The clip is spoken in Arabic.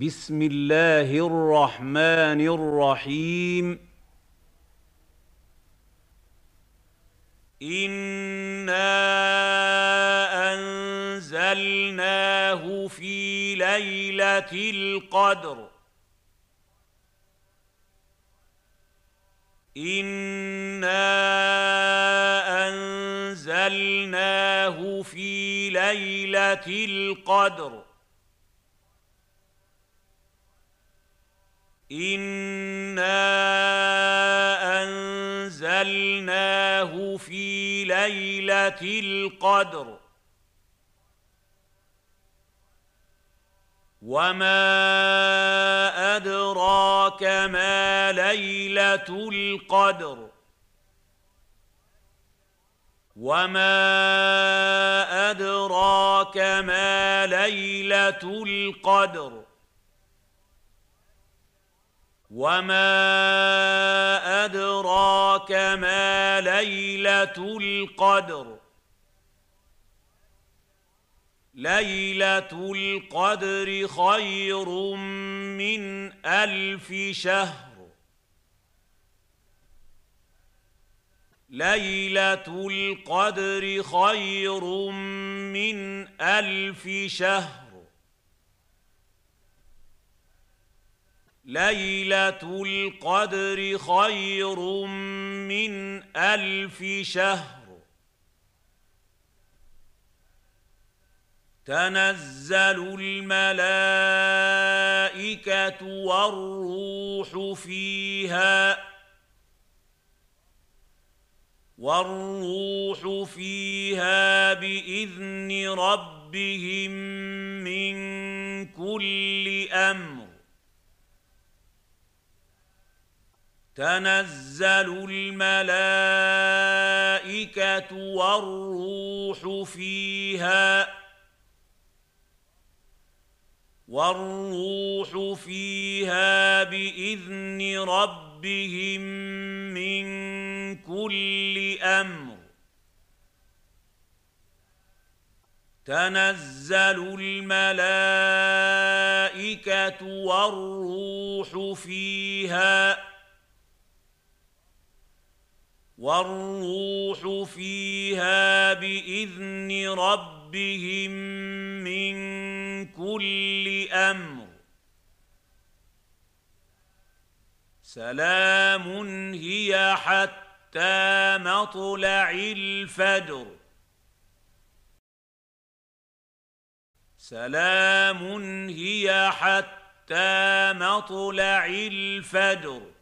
بسم الله الرحمن الرحيم. إنا أنزلناه في ليلة القدر. إنا أنزلناه في ليلة القدر. انا انزلناه في ليله القدر وما ادراك ما ليله القدر وما ادراك ما ليله القدر وما ادراك ما ليله القدر ليله القدر خير من الف شهر ليله القدر خير من الف شهر ليلة القدر خير من ألف شهر. تنزل الملائكة والروح فيها والروح فيها بإذن ربهم من كل أمر. تنزل الملائكة والروح فيها والروح فيها بإذن ربهم من كل أمر. تنزل الملائكة والروح فيها والروح فيها بإذن ربهم من كل أمر. سلام هي حتى مطلع الفجر. سلام هي حتى مطلع الفجر.